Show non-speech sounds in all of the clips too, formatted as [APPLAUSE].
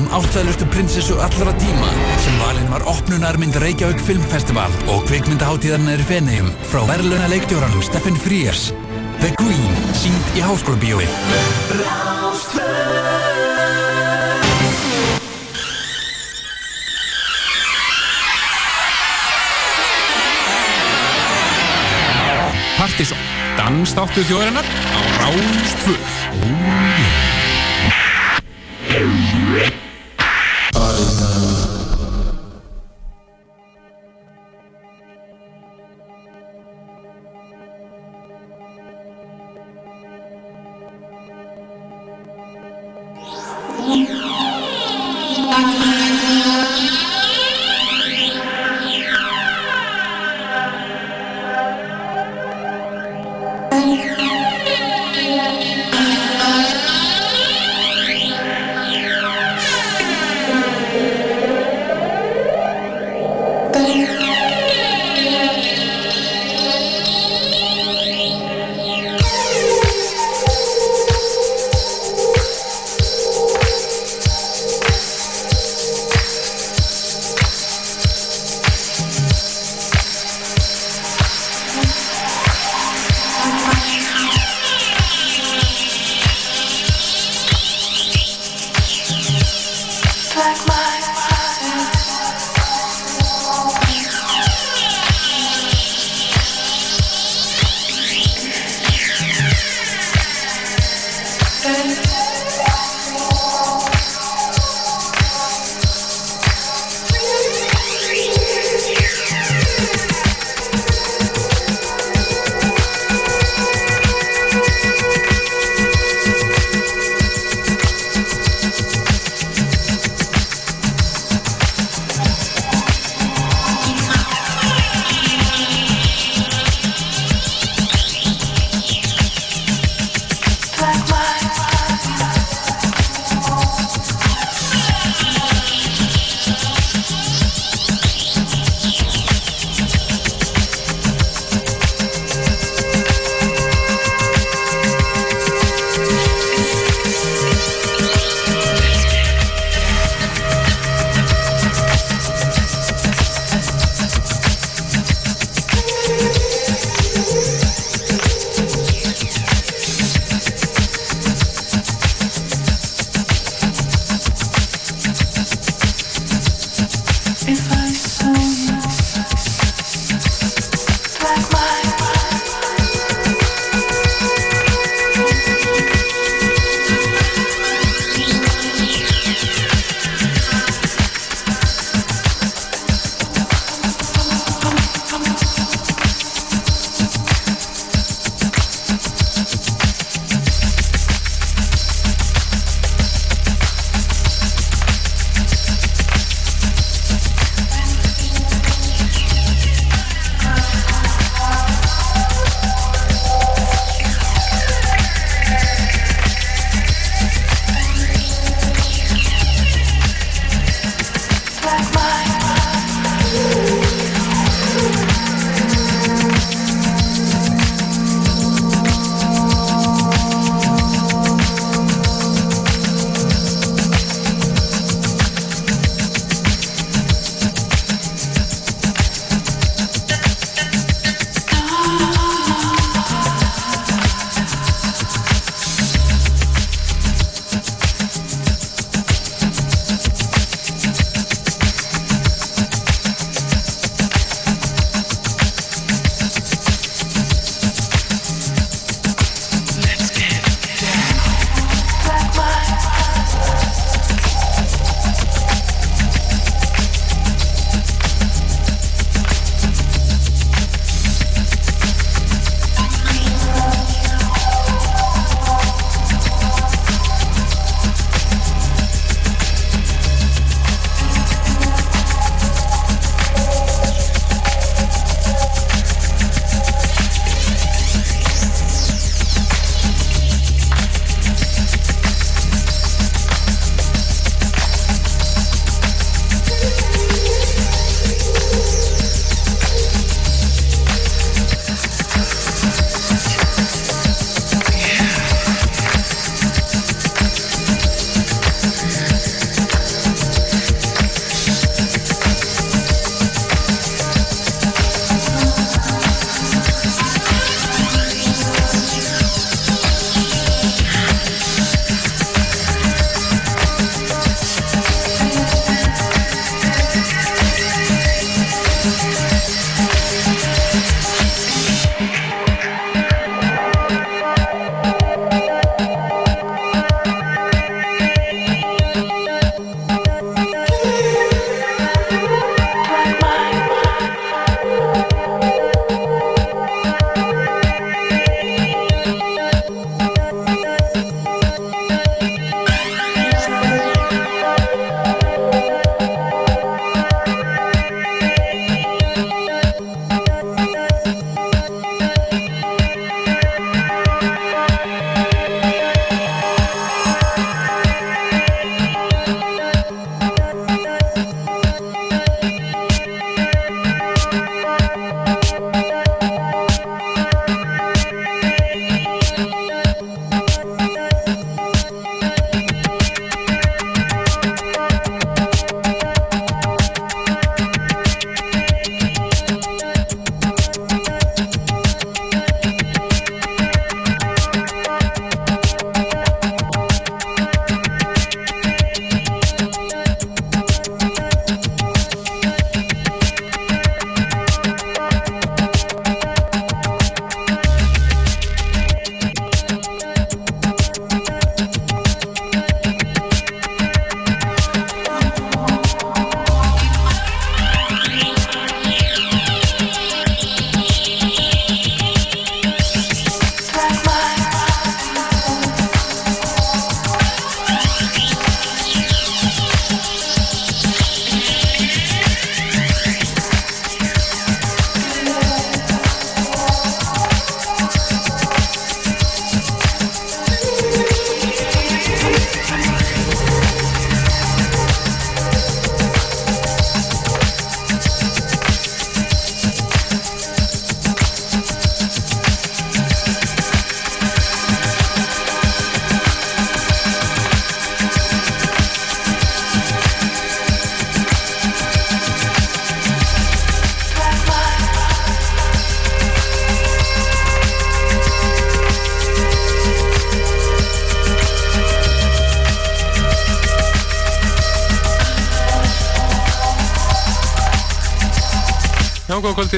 um ástæðlustu prinsessu allra tíma sem valin var opnunarmynd Reykjavík Filmfestival og kvikmyndaháttíðarnar í Fenegjum frá verðluna leiktjóranum Steffen Friers. The Queen, sínd í háskólabíói. Partisón, dansþáttu þjóðarinnar á Rástföð. Já,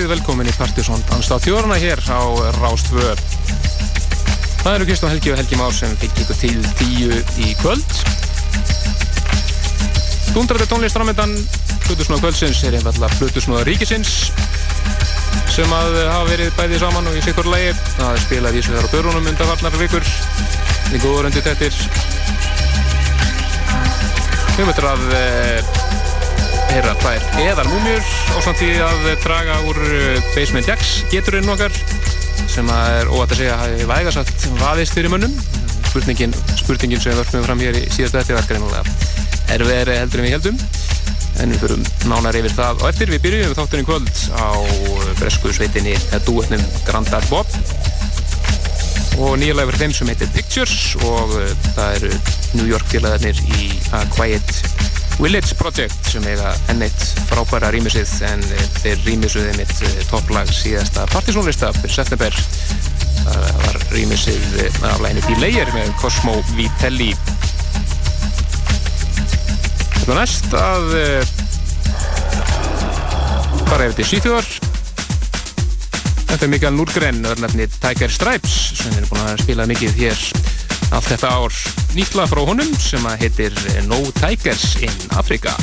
kvöldið, velkomin í Partiðsson Danstátt Jórna hér á Rástvö. Það eru Kristofn Helgi og Helgi Már sem fikk ykkur til tíu í kvöld. Dundraði tónlistramöndan Plutusnóða kvöldsins er einfallega Plutusnóða ríkisins sem að hafa verið bæðið saman og í sikkur lægi. Það spilaði í sig þar á börunum undanfarnar vikur. Í góður undir tettir. Við möttum að heyra tvær eðal múmjur og samt því að draga úr uh, Basement Jacks geturinn okkar sem að er óvært að segja að hafi vægasatt vaðist fyrir munnum spurningin, spurningin sem við vörfum fram hér í síðastu eftir var greinlega erfiðri heldur en við heldum en við fyrum nánar yfir það og eftir. Við byrjum við þáttunum kvöld á bresku sveitinni eða dúetnum Grandad Bob. Og nýjalega fyrir þeim sem heitir Pictures og uh, það eru New York félagarnir í A Quiet Village Project sem eiga enneitt frábæra rýmisið en eh, þeir rýmisuði mitt eh, topplag síðasta partysónlista fyrir september. Það var rýmisið eh, af læginni Delayer með Cosmo Vitelli. Þetta er næst að fara yfir til Sýþjóðar Þetta er Mikael Núrgren örnafni Tiger Stripes sem er búin að spila mikið hér allt þetta ár. Nýtla frá honum sem að heitir No Tigers in Africa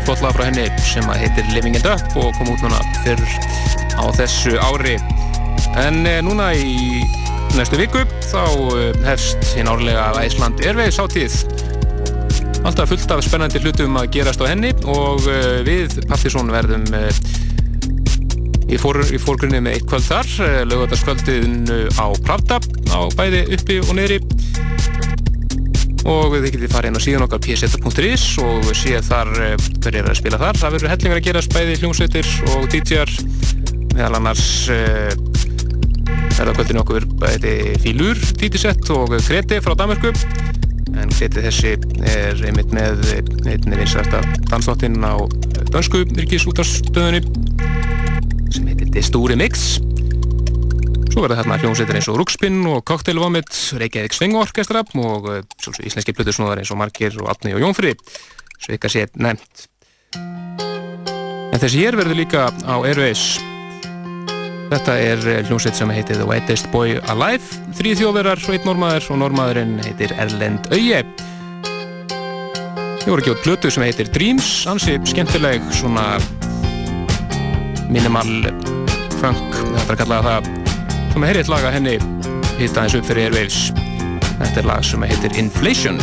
og hann sé flott lag frá henni sem að heitir Living It Up og kom út núna fyrr á þessu ári. En eh, núna í næstu viku þá eh, hefst hinn árlega Æsland Airways átíð. Alltaf fullt af spennandi hlutum að gerast á henni og eh, við Partisón verðum í, í fórgrunni með eitt kvöld þar, lögvöldarskvöldin á Pravda á bæði uppi og niðri og þið getið farið inn á síðan okkar pseta.is og séð þar eh, hverju er að spila þar. Það verður hellingar að gera spæði hljómsveitir og DJ-ar meðal annars uh, er það kvöldinu okkur bæði Fílur, DJ-sett og Kreti frá Danmarku en Kreti þessi er einmitt með einni vinsarta dansnáttinn á dansku yrkisútarstöðunni sem heitir The Story Mix Svo verða þarna hljómsveitir eins og Rúkspinn og Cocktail Vomit, Reykjavík Svingorkestra og eh, sjálfsög íslenski plötusnóðar eins og Markir og Altni og Jónfri, svo ykkar sé nefnt. En þessi hér verður líka á Airways. Þetta er eh, hljómsveit sem heitir The Whitest Boy Alive, þrý þjóðverðar, sveit normaður og normaðurinn heitir Erlend Auje. Þið voru ekki átt plötu sem heitir Dreams, ansi skemmtileg, svona minimal funk, þetta er að kalla það sem er eitt lag að henni hitta eins upp fyrir Airwaves. Þetta er lag sem heitir Inflation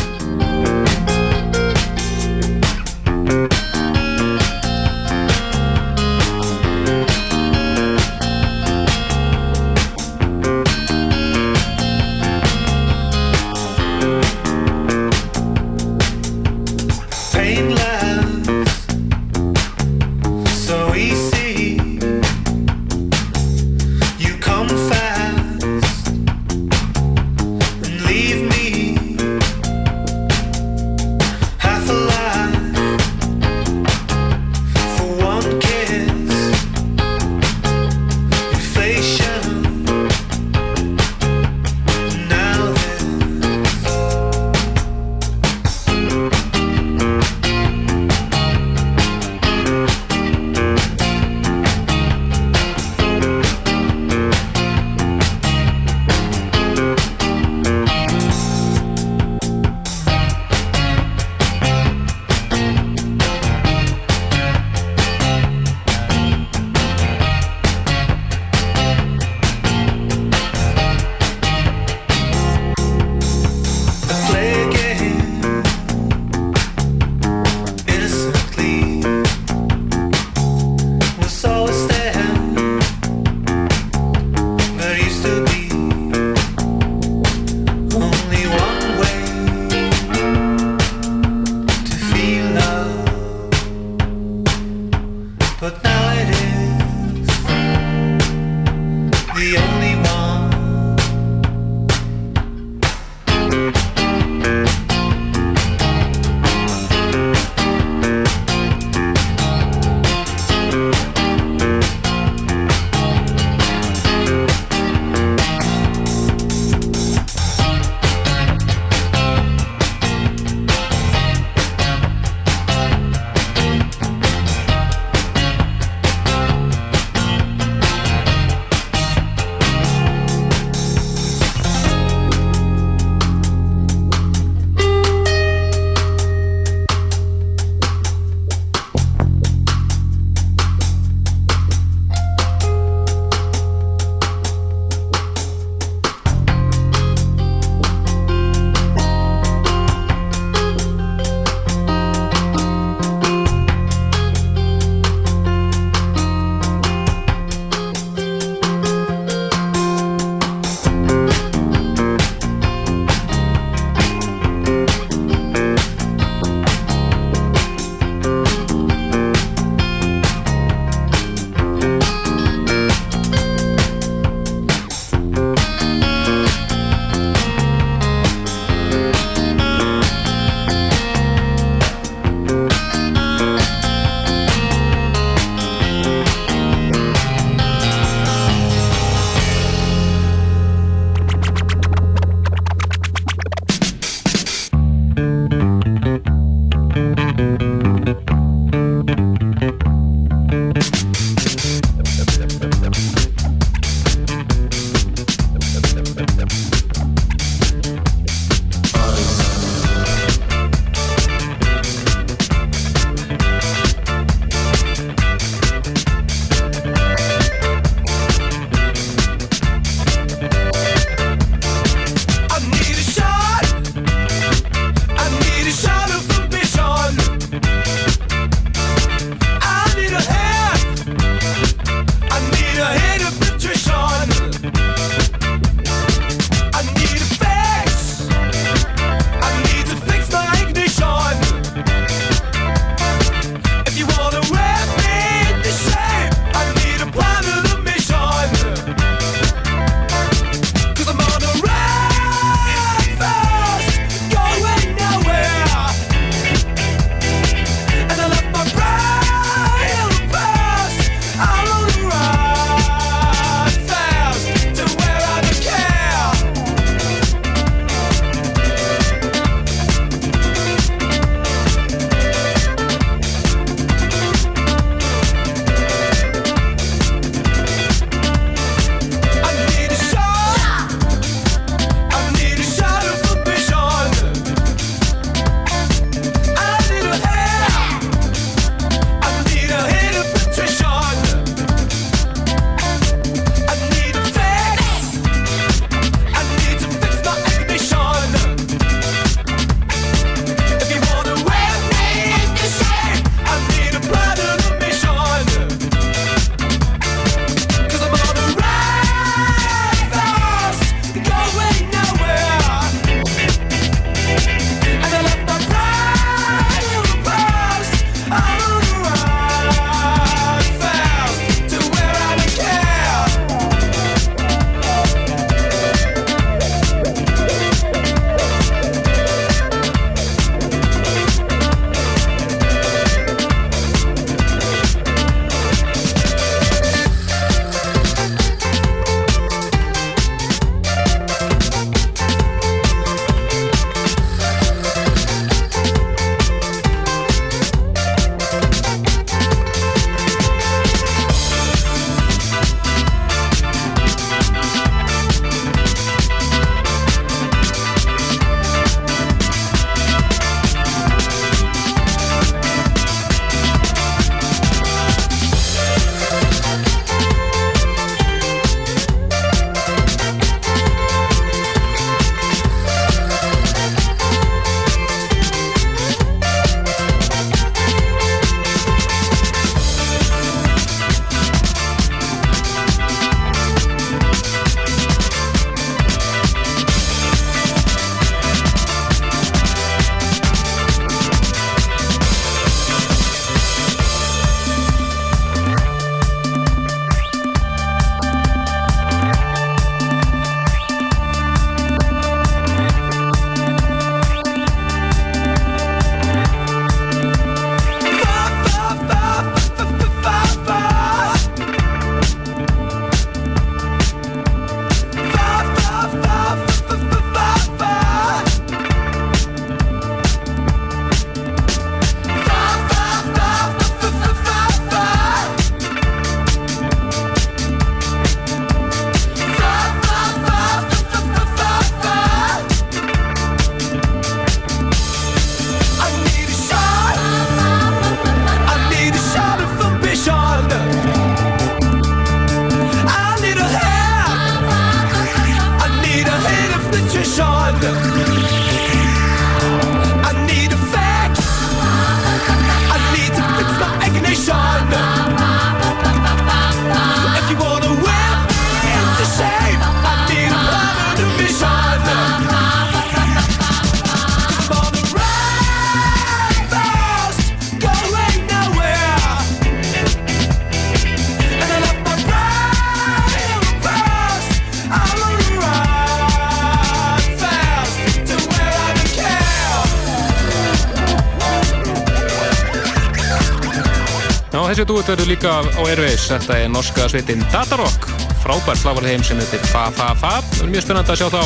dúet verður líka á Airways. Þetta er norska sveitin Datarock, frábært slagarð heim sem heitir Fa Fa Fa. Það er mjög spennand að sjá þá.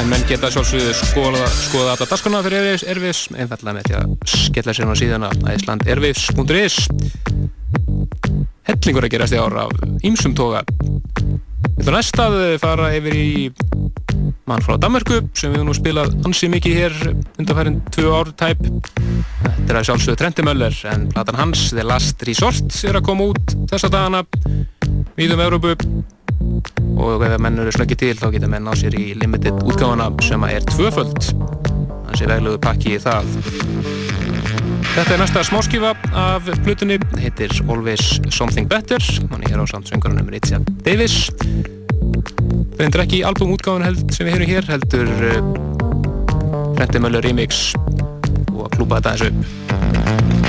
En menn geta sjálfsögðu skoða, skoða alla daskarna fyrir Airways, Airways einfallega með því að skella sér á síðan að æslandairways.is Hellingur að gerast í ára af ýmsum toga. Við ætlum næst að fara yfir í mann frá Danmarku sem við nú spilað ansið mikið hér undanfærin tvö ár tæp þetta er að sjálfsögðu Trenti Möller en platan hans, The Last Resort er að koma út þessa dagana við um Európu og ef menn eru slöggið til þá geta menn á sér í limited útgáðana sem er tvöföld. Þannig að vegluðu pakki í það. Þetta er næsta smáskifa af blutunni, heitir Always Something Better. Hann er á samtsöngarunum Ritja Davis. Reyndir ekki albumútgáðan held sem við heyrum hér heldur uh, Rentimöller remix og að klúpa þetta þessu upp Thank you.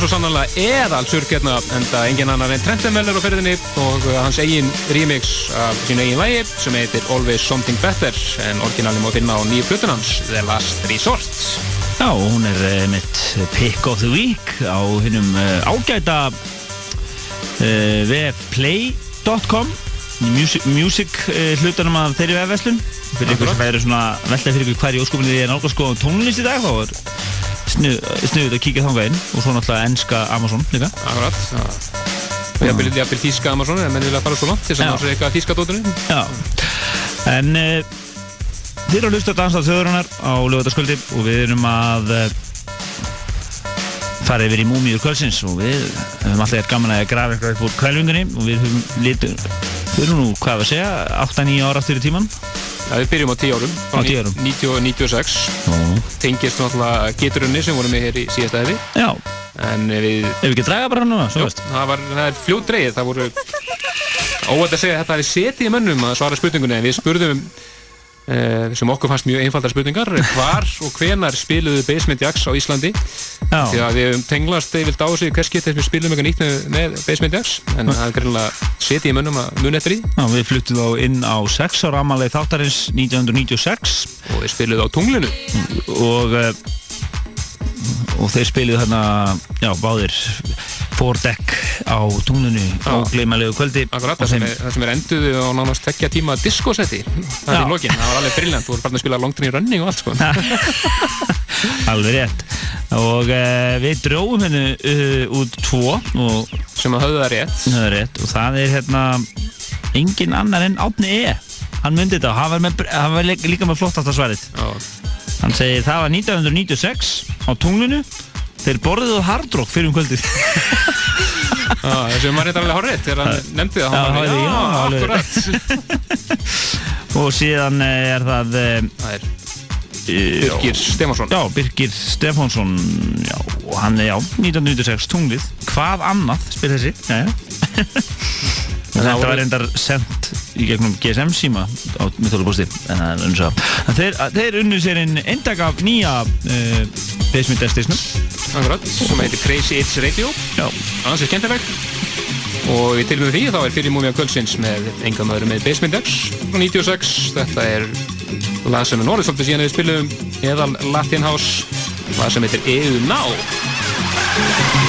Eðal surkjarna en það engin annar en Trentenveller á ferðinni og hans eigin remix af sín eigin lægi sem heitir Always Something Better en orginalin má finna á nýju flutunans The Last Resort. Já, hún er uh, mitt pick of the week á hinnum uh, ágæta uh, webplay.com music, music hlutunum af þeirri vefveslun fyrir ykkur sem verður svona veltað fyrir ykkur hverju óskopunni því að nálga sko tónlist í dag þá er snuðið að kíkja þánga inn og svo náttúrulega ennska Amazon líka. Akkurat. Og ég vil jafnvel þíska Amazon en menn vilja fara svo langt þess að það er eitthvað þíska dótunni Já, en uh, þið eru að hlusta Dansað þjóðurinnar á lögutaskvöldi og við erum að uh, fara yfir í múmiður kvölsins og við höfum alltaf gert gaman að grafa eitthvað upp úr kvælvingunni og við höfum litur, erum nú hvað að segja 8-9 ára aftur í tíman Já, við byrjum á 10 árum, á 10 árum. 90 og 96 tengist náttúrulega geturunni sem vorum við hér í síðasta efi Já, en við ef við ekki draga bara núna, svo veist. það, var, það er fljótt dreigð, það voru óvægt að segja að þetta hefði setið í mönnum að svara spurningunni en við spurðum Eh, sem okkur fannst mjög einfaldar spurningar hvar [LAUGHS] og hvenar spiluðu Basement Jaxx á Íslandi? Já. því að við tenglast yfir á sig hvers getur við spilum eitthvað nýtt með, Basement Jaxx en það er greinlega setið í mönnum að mun eftir því. Já, við fluttum þá inn á 6 ára amalegi þáttarins 1996 og við spiluðu á tunglinu. Og uh, og þeir spiluðu þarna já, báðir fórdekk á tunglinu á gleimalegu kvöldi. Akkurat, það sem, sem er enduðu á nánast tekja tíma diskosetti það er í lokin, það var alveg brilljant þú voru farin að spila longtinn í running og allt sko. [LAUGHS] Alveg rétt. Og uh, við dróðum hennu uh, út tvo og, sem að höfðu það rétt. rétt. Og það er hérna engin annar en Átni E. Hann myndi þetta. Og hann var, með, hann var líka með flott aftar svarið hann segir það var 1996 á tunglinu. Þeir borðuðu hardrock fyrir um kvöldið. Sem var rétt alveg horrið þegar hann nefndi það. Hann var já, akkurat. [LAUGHS] Og síðan er það það er Birgir Stefánsson. Já, Birgir Stefánsson já, hann er, já, 1996 tunglið. Hvað annað spyr þessi? Já, já [LAUGHS] Þetta var reyndar sendt í gegnum GSM síma á mythólubústi en þeir, þeir unnu sér einn eindag af nýja uh, Basement Destination Akkurat, sem heitir Crazy It's Radio. Já. Annars er skemmtileg og við tilmjöðum því þá er fyrir múmið á kvöldsins með enga maður með Basement X 96, þetta er lag sem er norðið svolítið síðan við spilum eðal Latin House. Lag sem heitir EU Now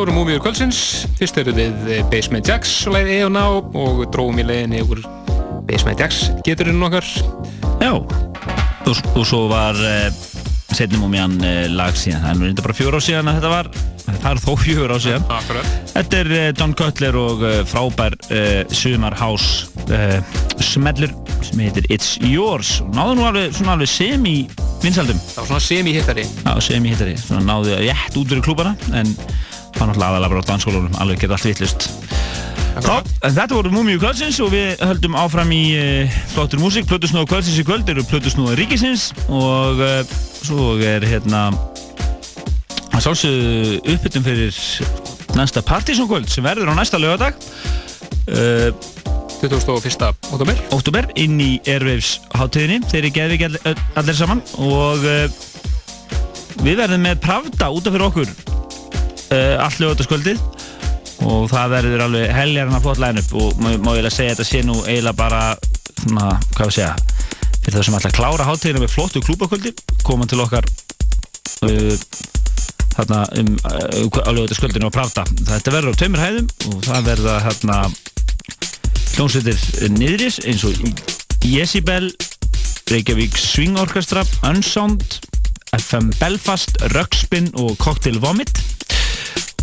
stórum múmiður kvöldsins. Fyrst eru við Basement Jacks og leiði E og Ná og dróðum í leiðinni ykkur Basement Jacks geturinn okkar? Já, og, og svo var uh, setnum um ján uh, lag síðan, það er nú reynda bara fjóra á síðan að þetta var. Það er þó fjóra á síðan. Akkurat. Þetta er eh, uh, Don Cutler og eh, frábær eh, sumarhás smellur sem heitir It's Yours. Og náðu nú alveg, alveg semi vinsaldum. Það var svona semi hittari Já, semi hittari, svona náðu rétt út fyrir klúpana en var náttúrulega aðalega bara á danskólunum, alveg geta allt vittlust. Þetta voru Múmiu kvöldsins og við höldum áfram í eh, flottur músík. Plutusnóða kvöldsins í kvöld eru Plutusnóða ríkisins og uh, svo er hérna sálsögðu uppbyttum fyrir næsta partysongkvöld sem verður á næsta lögadag. Uh, 2001. óttúber óttúber inn í Airwaves hátíðinni þeir eru geðviki allir saman og uh, við verðum með Pravda útaf fyrir okkur Eh, allt lögutaskvöldið. Og það verður alveg helgarna flott line-up. Og má, má ég lega segja þetta sé nú eiginlega bara, svona, hvað ég segja fyrir það sem ætla að klára háttegina með flottu klúbakvöldi koma til okkar uh, þarna um uh, á lögutaskvöldinu og pravda. Þetta verður á tveimur hæðum og það verða hérna hljómsveitir niðuris eins og Jezibel Reykjavík Swing Orchestra Unsound FM Belfast Röggspinn og Cocktail Vomit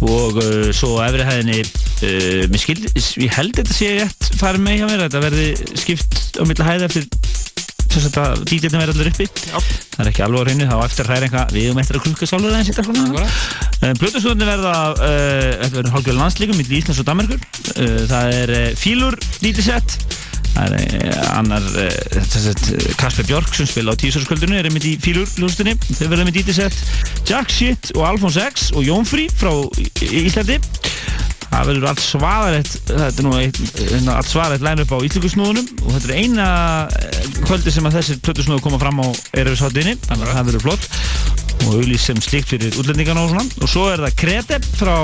og uh, svo efri hæðinni uh, mér skildi, ég held þetta sé rétt farið með hjá mér, þetta verði skipt á milli hæði eftir þess að DJ-tin verði allir uppi Já. það er ekki alveg á hreinu, þá eftir að hræða eitthvað við um eftir að klukka sálur aðeins þetta svona Akkurat. Plutusnúðinni verða uh, þetta verður hálfgjörð landslíkum milli Íslands og Danmarkur uh, það er uh, Fílur er uh, annar uh, þess að Kasper Björk sem spila á tísarskvöldinu er einmitt í Fílur hljóðstunni þau verða með DJ-set Jack Shit og Alfons X og Jón Frí frá Í- Íslandi. Það verður allt svaðarætt þetta er nú eitt, hérna, allt svaðarætt line-up á Íslingursnúðunum og þetta er eina eh, kvöldi sem að þessir plötusnúðu koma fram á Erfisháttinni, þannig að það verður flott. Og auðvís sem slikt fyrir útlendingarna og svona. Og svo er það Krete frá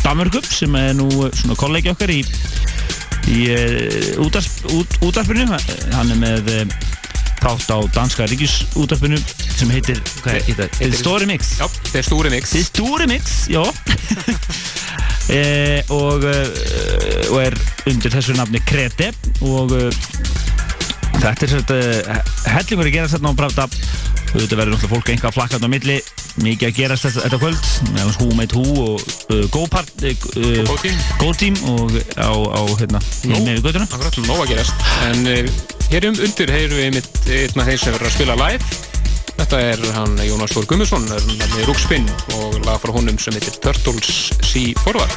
Damörgup sem er nú eh, svona kollegi okkar í í út, útarpinu hann er með uh, þátt á danska ríkisútarpinu sem heitir, hvað heitir það? Heitir- Story Mix. Er stúri mix. Þið stúri mix, já. [LAUGHS] E, og, og er undir þessu nafni Krete. Og þetta er uh, hellingur að gera þetta Pravda. Þetta verður náttúrulega fólk einhvað flakkand á milli mikið að gerast þetta, kvöld. Meðan hú meit hú og uh, GoPart uh, Go Team. Go og á, á hérna Nú. með við göttuna Akkurat, nóg að gerast. En uh, hér um undir heyrum við einmitt einn af þeir sem verður að spila live. Þetta er hann Jónas Þór Gummarsson með Rúkspinn og lag frá honum sem heitir Turtles Sea Forward.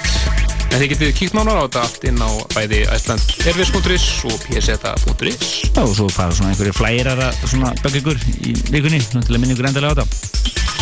En þið getið kíkt nánar á þetta allt inn á bæði Æsland.erfis.is og pseta.is og svo fara svona einhverju flærar að svona baka ykkur í vikunni. Til að minna ykkur endalega á þetta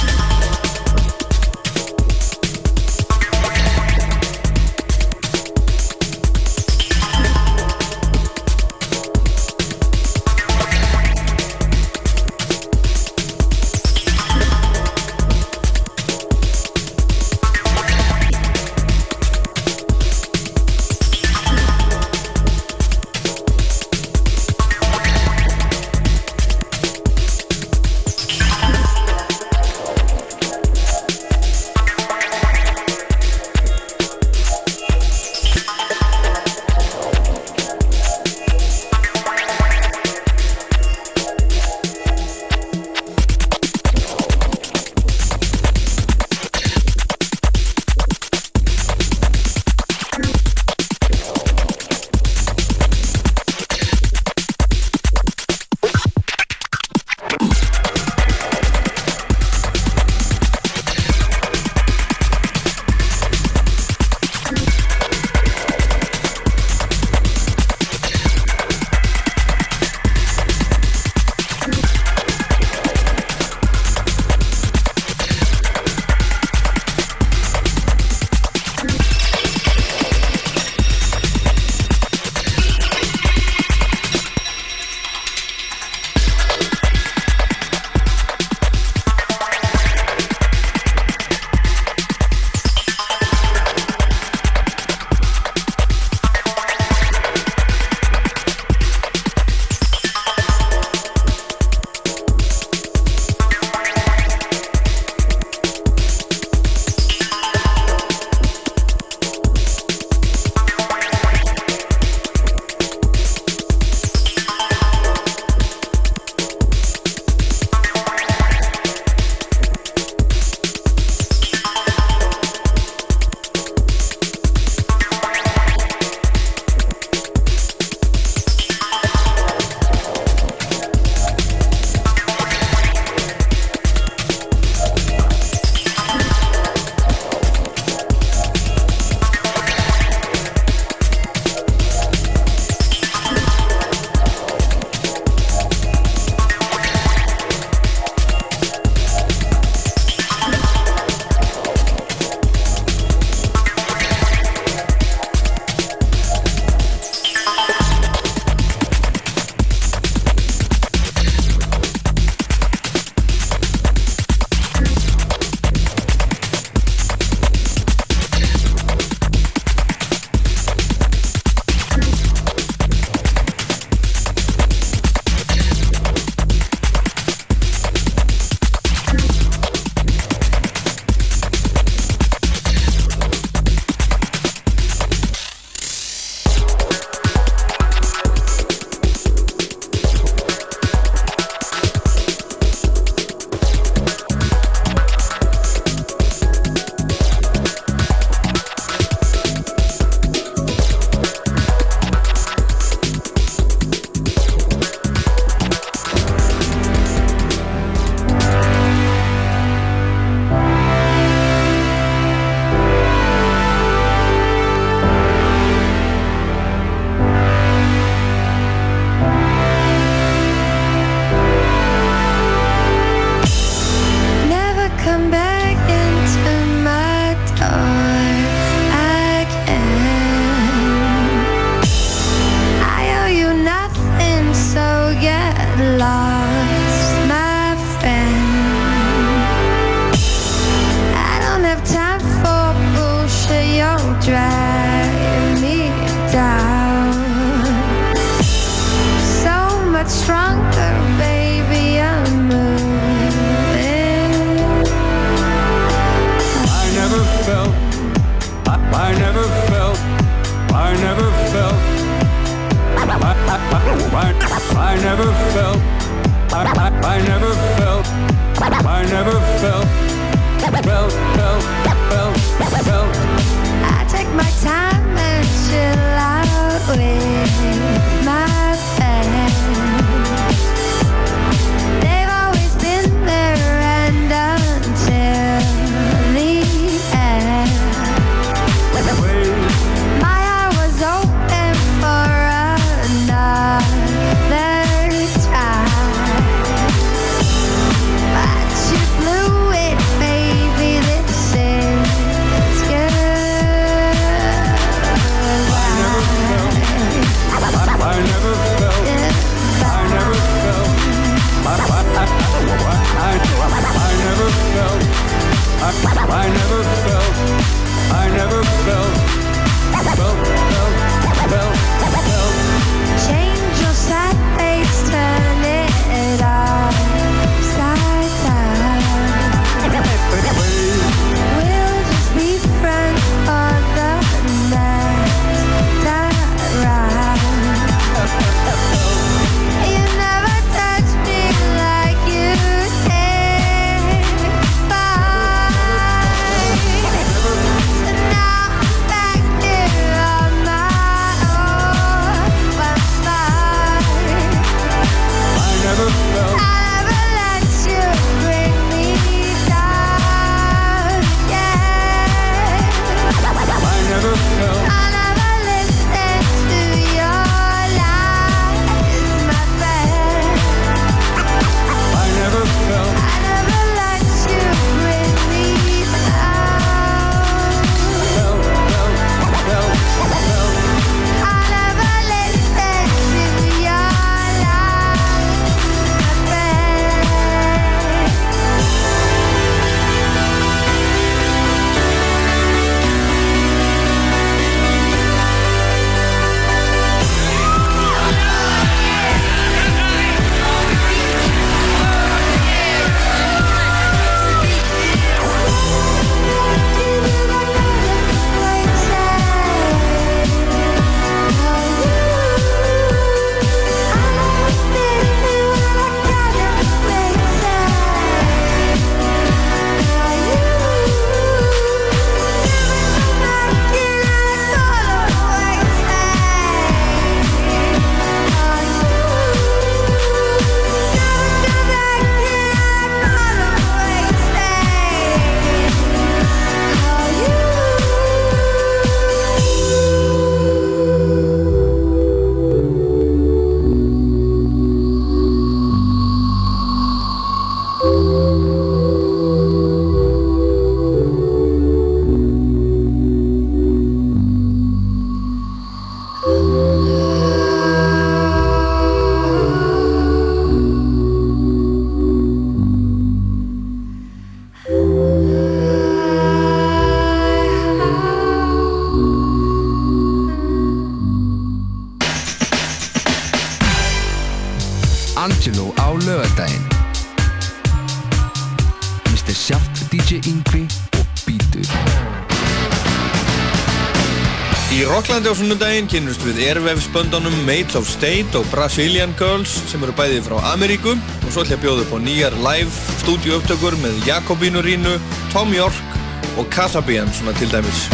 á sunnudaginn kynnust við Airwaves-böndunum Mates of State og Brazilian Girls sem eru bæðið frá Ameríku og svo ætla ég að bjóða upp á nýjar live stúdíuupptökur með Jakobínu Rínu, Tom York og Kasabian svona til dæmis.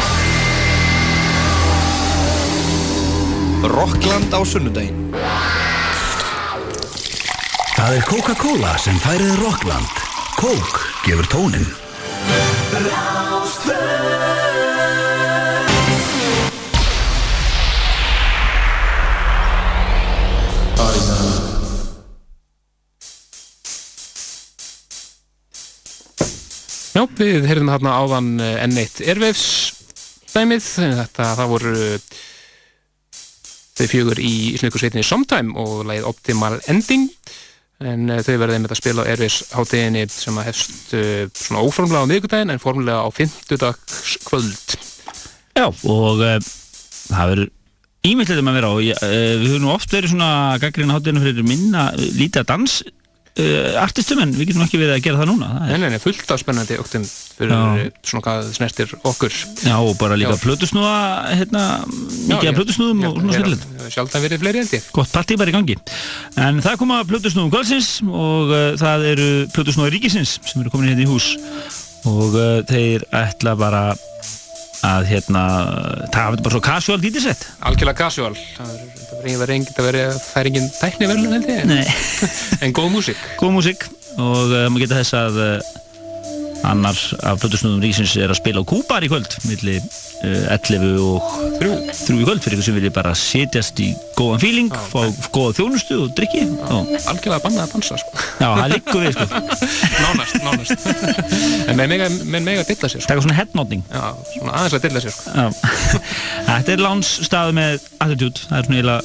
Rockland á sunnudaginn. Það er Coca-Cola sem færið Rockland. Coke gefur tónin. Við heyrðum hérna áðan eh, N1 Airwaves dæmið, þetta það voru eh, þau fjögur í Íslandikursveitinni Sometime og lagið Optimal Ending. En uh, þau verðið með að spila á Airwaves hátíðinni sem að hefst svona óformlega á miðvikudaginn en formulega á fimmtudags kvöld Já, og uh, það verður ímyndlega um að vera og ég, uh, við höfum nú oft verið svona gaggrinn hátinu fyrir minna lítið að dans uh, artistum en við getum ekki verið að gera það núna það er, nei, nei, fullt af spennandi oktum fyrir Já. eh, svona hvað snertir okkur. Já, og bara líka Já. plötusnúða hérna, mikið af plötusnúðum og svona skillit Sjálfdan verið fleiri held ég. Gott partí bara í gangi. En það koma plötusnúðum kvöldsins og uh, það eru plötusnúðar ríkisins sem eru komin hérna í hús. Og uh, þeir ætla bara að hérna það er bara svo casual dítisett Algjörlega casual. Það er- það er engin, það er, það er engin tækni verðlun held ég. Nei. [LAUGHS] En góð músík. Góð músík. Og uh, maður geta þess að uh, annar af plötusnúðum ríkisins er að spila á Kúbar í kvöld milli uh, 11 og Þrjú 3 í kvöld fyrir ykkur sem vilja bara setjast í góðan feeling, fá góða þjónustu og drikki Algjörlega bannað að dansa sko. já, það liggur við sko [LAUGHS] Nánast, nánast En með mega, mega dilla sér sko. svona headnodding Já, svona aðeins að dilla sér sko. Já. [LAUGHS] Þetta er lánsstaðu með attitude Það er svona eiginlega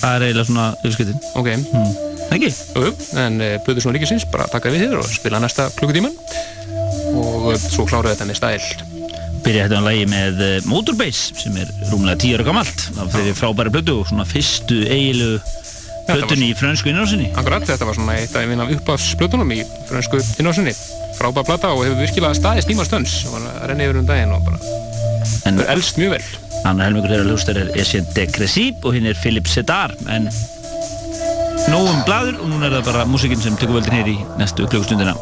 Það er eiginlega svona yfirskiptin Ok, hmm. Ekki? jú, en uh, Blöður svona ríkisins bara taka við þér og spila næsta klukkutíman og svo kláruðu þetta með stæl Byrja þetta á lagi með uh, Motorbase sem er rúmlega 10 ára gamalt af þeirri frábæri blödu og svona fyrstu var blötunni í frönsku innrásinni. Akkurat, þetta var svona eitt af einn af uppafsplötunum í fransku innhásinni frábær plata og hefur virkilega staðist nýma stönds og var að renna yfir um daginn og bara en hefur elst mjög vel. Annar helmingur þeirra hlustar er Essien Degressib og hinn er Philip Sedar en nógum bladur og núna er það bara músikinn sem tökur veldin hér í næstu klukkustundina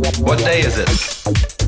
What day is it?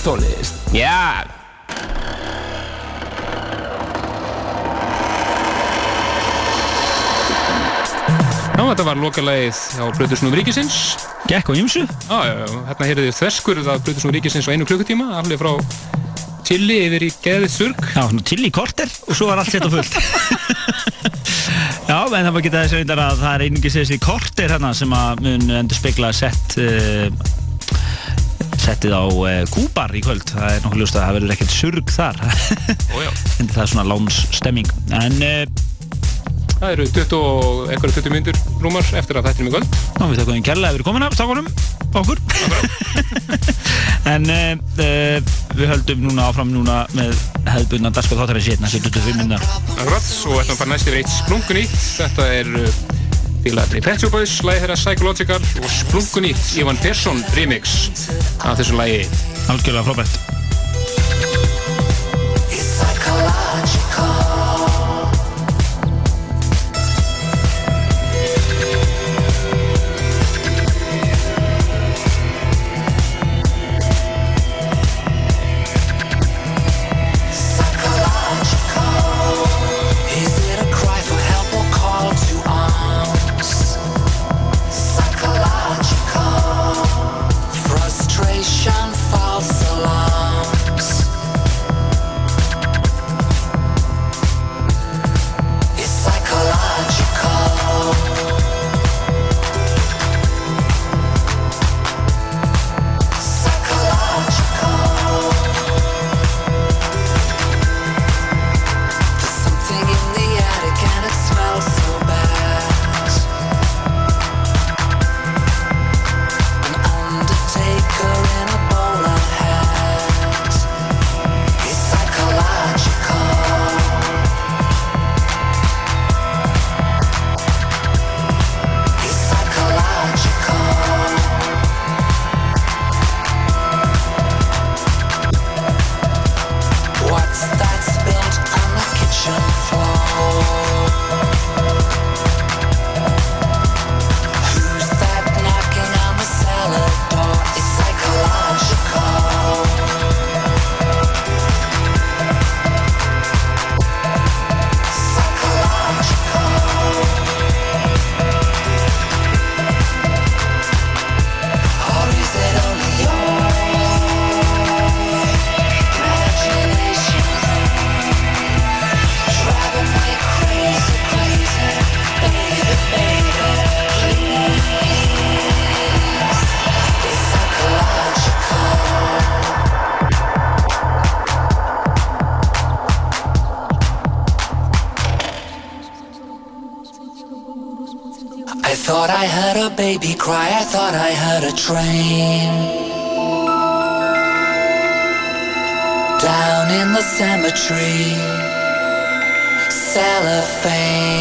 Danstónlist. Já. Já, þetta var lokalægið á Brutusnum Ríkisins. Gekk á ymsu. Já, já, já, hérna heyrðu þið þverskurð af Brutusnum Ríkisins á einu klukkutíma, alveg frá Chili yfir í geðið surg. Já, svona Chili korter og svo var allt sett á fullt. [LAUGHS] Já, en það var ekki þess að að það er einungis þessi korter hérna sem að mun endur spekla sett uh, settið á uh, Kúbar í kvöld. Það er nokkuð ljóst að það verður ekkert surg þar. [LAUGHS] En það er svona lánsstemming. En uh, Það eru 20 og eitthvað 20 myndur rúmar eftir að þetta er með kvöld. Ná, við þakkum kærlega fyrir komuna, stakonum, okkur. [LAUGHS] en uh, uh, við höldum núna áfram núna með hefðbundan Daskar þáttarins hérna, 75 minna. Akkurat, og að fara næst yfir eitt splunkunýtt. Þetta er félagatri Pet Shop Boys, lagi þeirra Psychological og splunkunýtt Ivan Persson remix af þessu lagi. Algjörlega frábært. Train. Down in the cemetery, cellophane.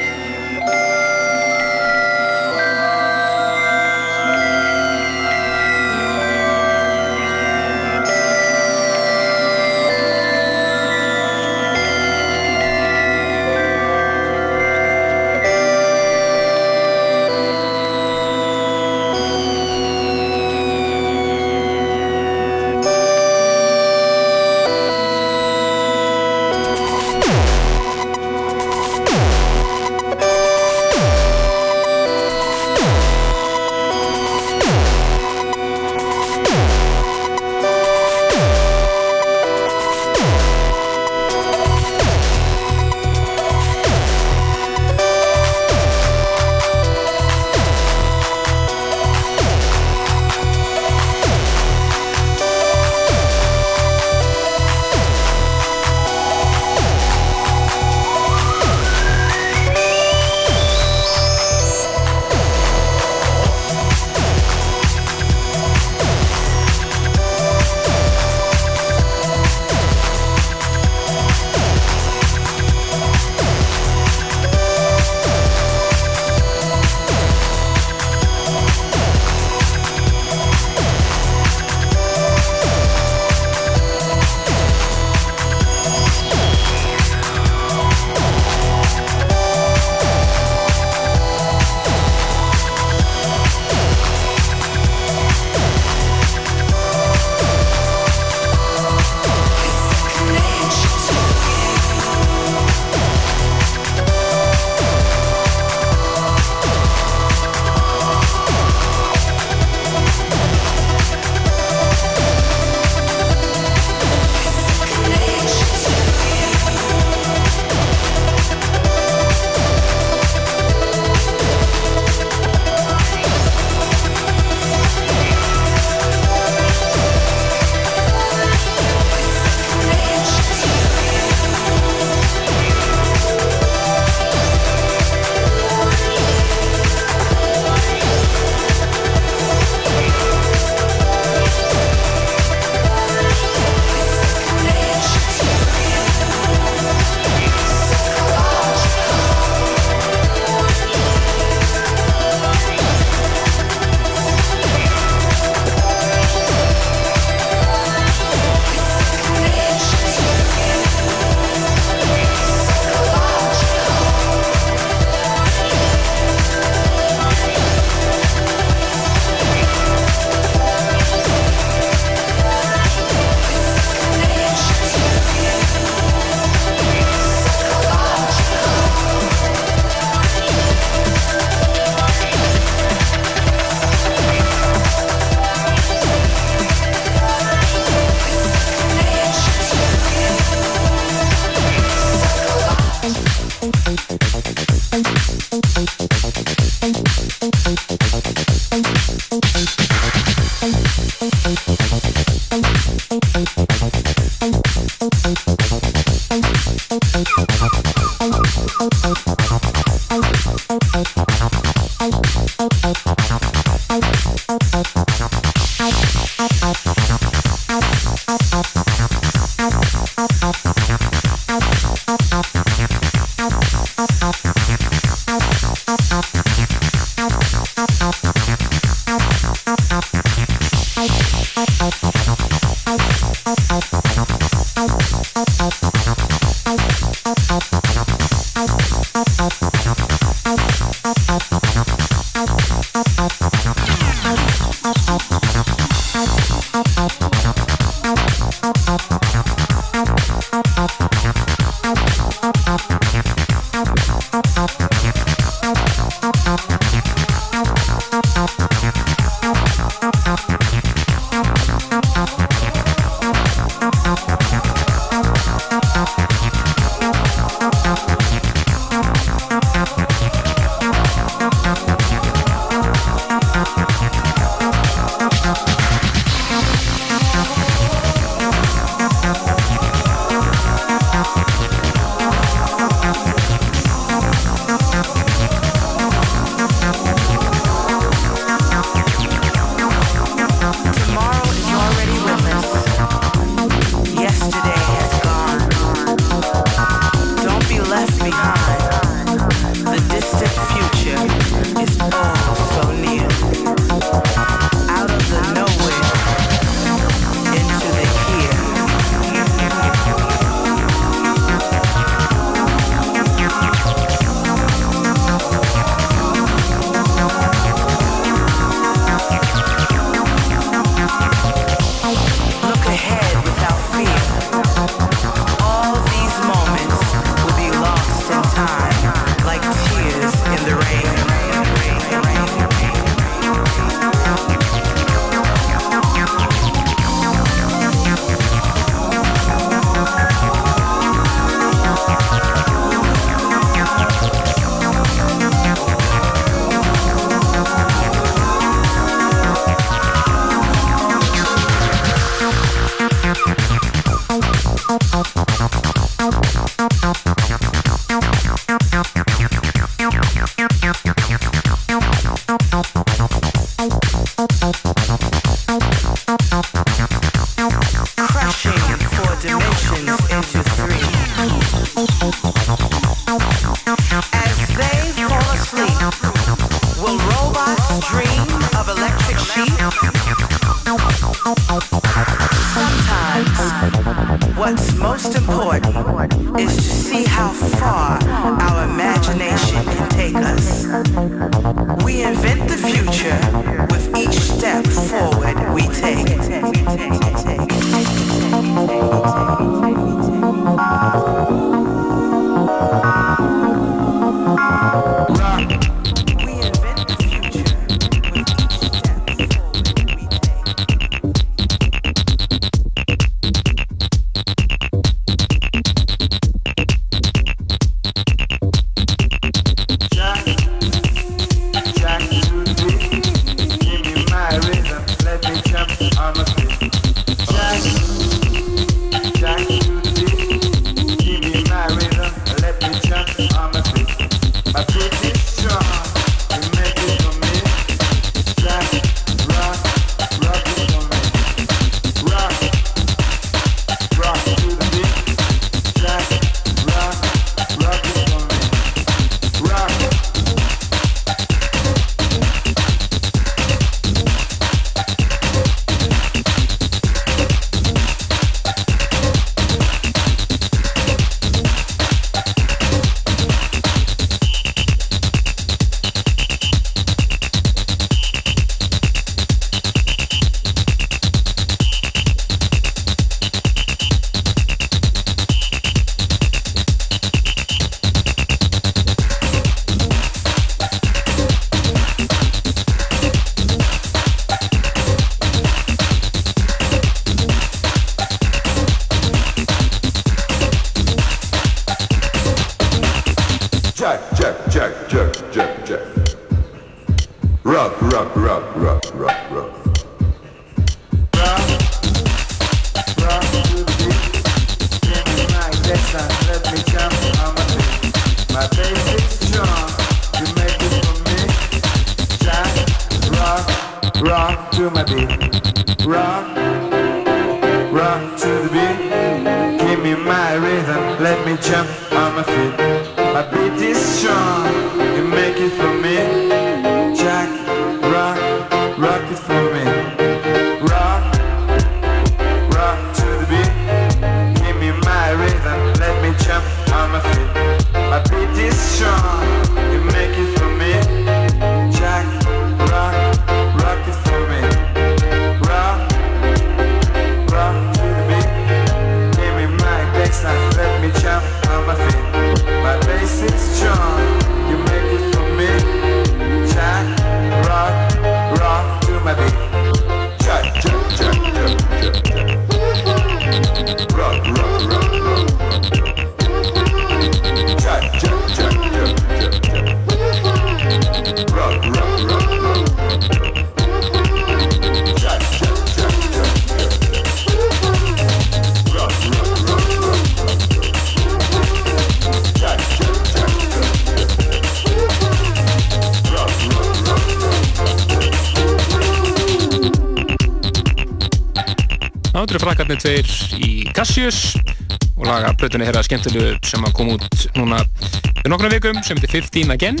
Sem heitir 15 Again.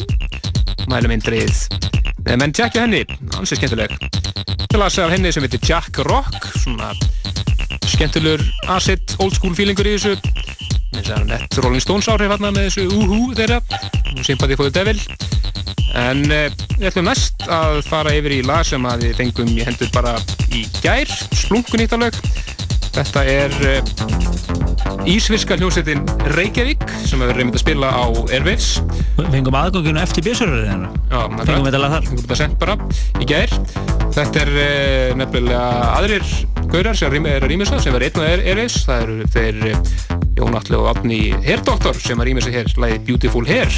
Mælum indrið Nei, menn tjekkja henni, ansið skemmtileg. Til að segja henni sem heitir Jack Rock svona skemmtilegur acid, old school feelingur í þessu. Með þess að nett Rolling Stones áhrif hérna með þessu uhu þeirra. Sympathy for the Devil. En uh, við ætlum næst að fara yfir í lag sem að við fengum í hendur bara í gær, splungun íttalög þetta er uh, Ísvirska hljómsveitin Reykjavík sem hefur reynd að spila á Airwaves fengum aðganginu eftir bjössuröðinu Já, Fengum við þetta lag þar. Fengum þetta sent bara í gær. Þetta er uh, nefnilega aðrir gaurar sem er að rýmisa sem er einn og er Airwaves það eru þeir uh, Jón Atli og Átni Hairdoktor sem að rýmisa hér lagið Beautiful Hair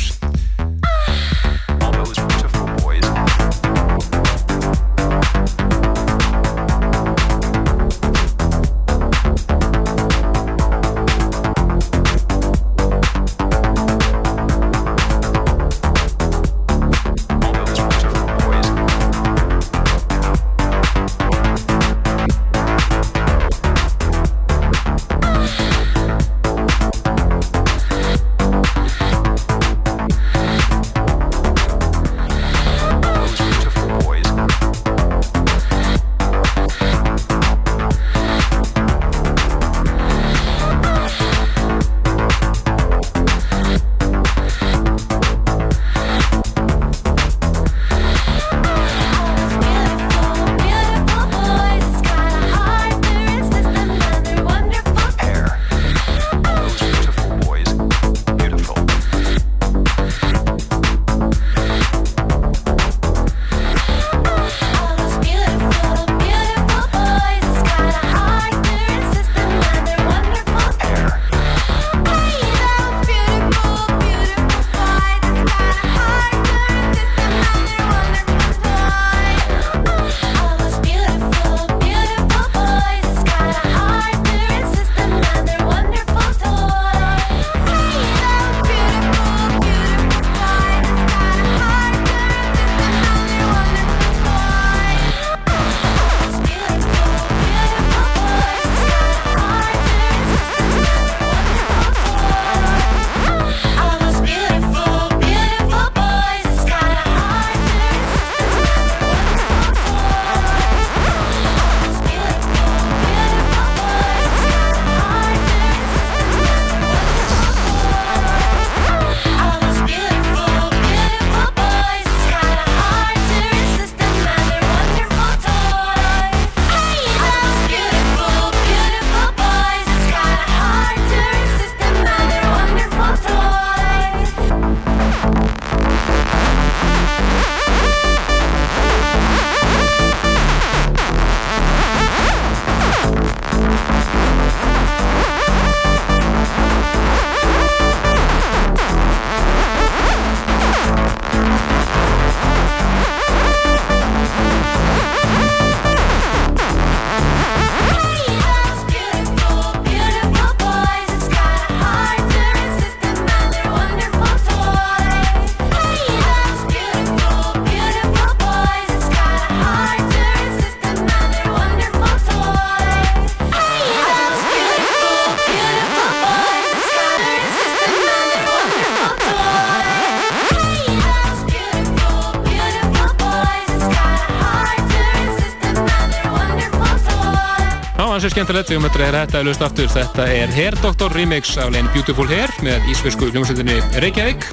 ansi skemmtilegt við möttum að þetta er löst aftur þetta er Hair Doctor remix af leginn Beautiful Hair með ísversku hljómsveitinni Reykjavík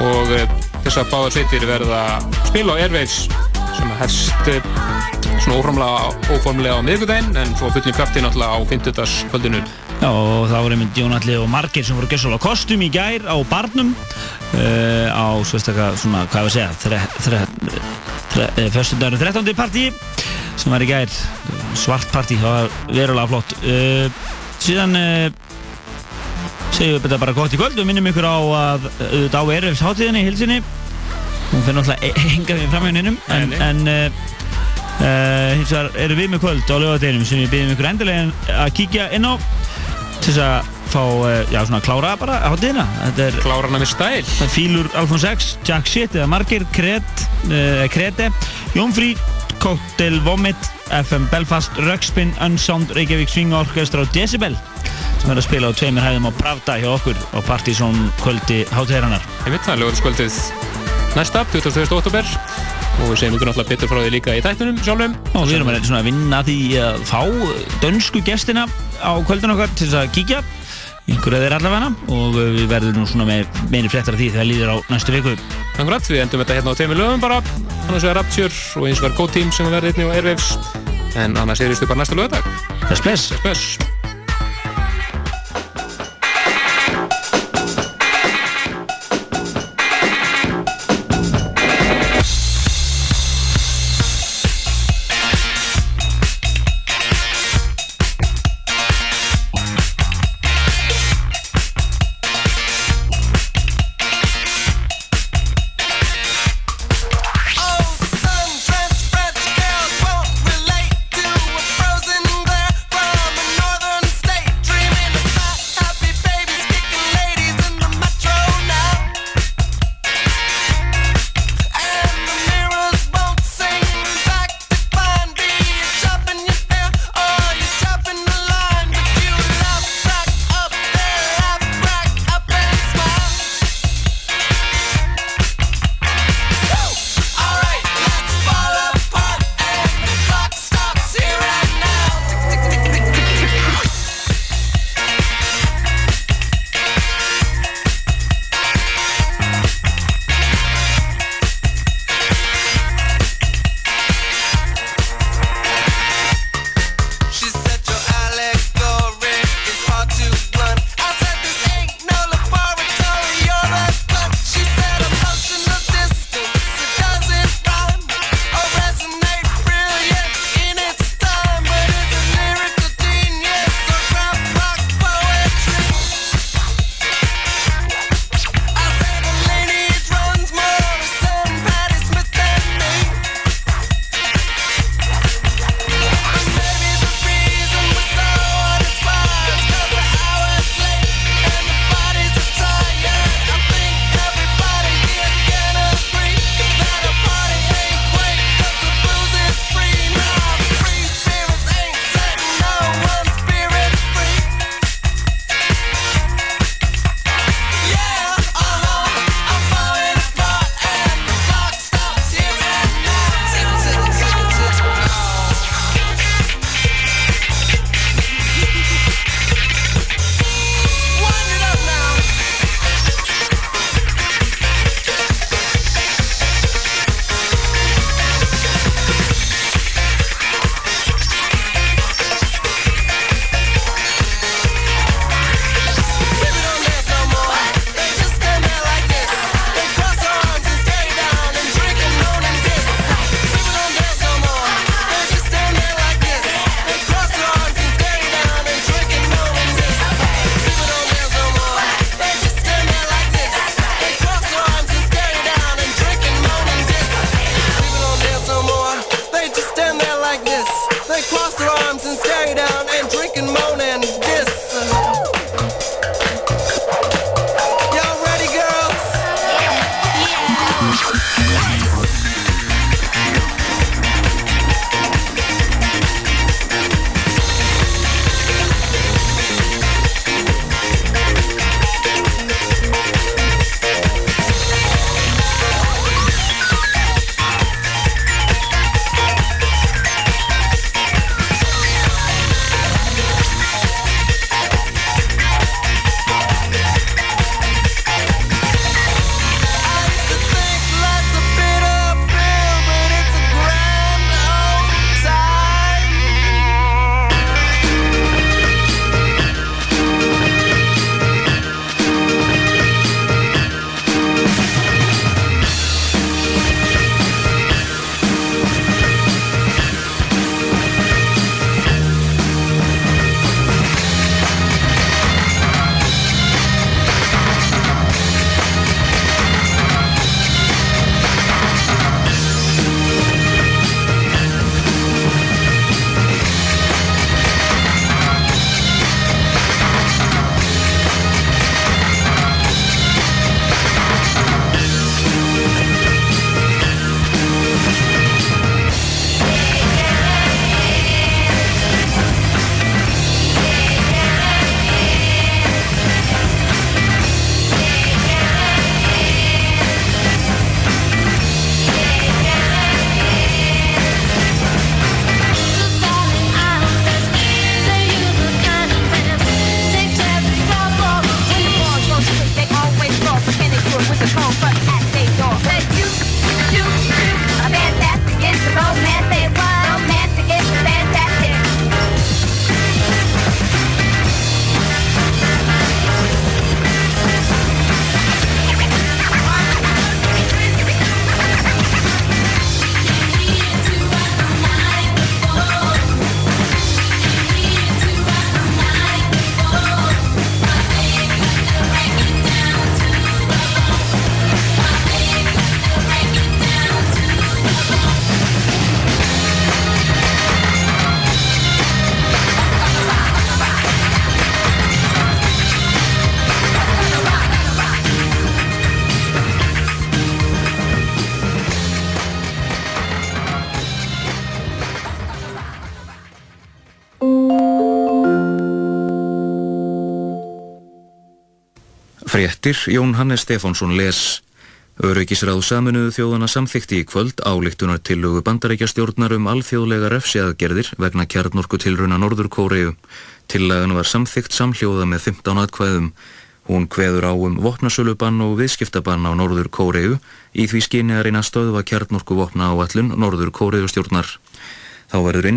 og uh, þessar báðar sveitir verða spil á Airwaves sem að hefst uh, svona óformlega, á miðgudaginn en svo fullin krafti náttúrulega á 50. kvöldinu Já, og það voru einmitt Jón Alli og margir sem voru gæsal á kostum í gær á barnum uh, á svestakka svona, hvað ég að segja, þre, þre, þre, fyrstundagurinn 13. partí sem var í gær, svart partí, það var verulega flott. Uh, síðan uh, segjum við þetta bara gott í kvöld, við minnum ykkur á að auðvitað á Erfs hátíðinni í hilsinni, hún fyrir náttúrulega [LAUGHS] enga við framhjóninum, en, en hins vegar erum við með kvöld á lögadeginum sem við byggjum ykkur endilega að kíkja inn á til þess að fá, já svona klára bara hátíðina. Klára hana með stæl. Fílur Alfons X, Jack Shit eða Margir, Kret, Krete, Jónfrí, Cocktail Vomit, FM Belfast, Rökspin, Unsound, Reykjavík Swing Orchestra og Decibel sem er að spila á tveimur hæðum á Pravda hjá okkur á Partizón kvöldi hátíðarinnar. Ég veit það, lögurskvöldið næsta, 22. oktober og við segjum ykkur náttúrulega betur frá því líka í tættunum sjálfum. Og við erum að að vinna að því að fá dönsku gestina á kvöldin okkar til þess að kíkja einhverja þeir allavega og við verðum nú svona með meini fréttar af því þegar líður á næstu viku. Akkurat, við endum þetta hérna á tveimur lögum bara annars vegar Rapture og eins vegar Go Team sem verður einnig á Airwaves en annars erustu bara næsta lögadag. Þess bless. Fréttir Jón Hannes Stefánsson les Öryggisráð saminuðu þjóðana samþykti í kvöld álíktunar tillögu bandarækjastjórnar um alþjóðlega refsiaðgerðir vegna kjarnorku tilruna Norður Kóreiu. Tillagan var samþykt samhljóða með 15 atkvæðum. Hún kveður á um vopnasölubann og viðskiptabann á Norður Kóreiu í því skyni að reyna stöðva kjarnorku vopna áallun Norður Kóreiu stjórnar. Þá verður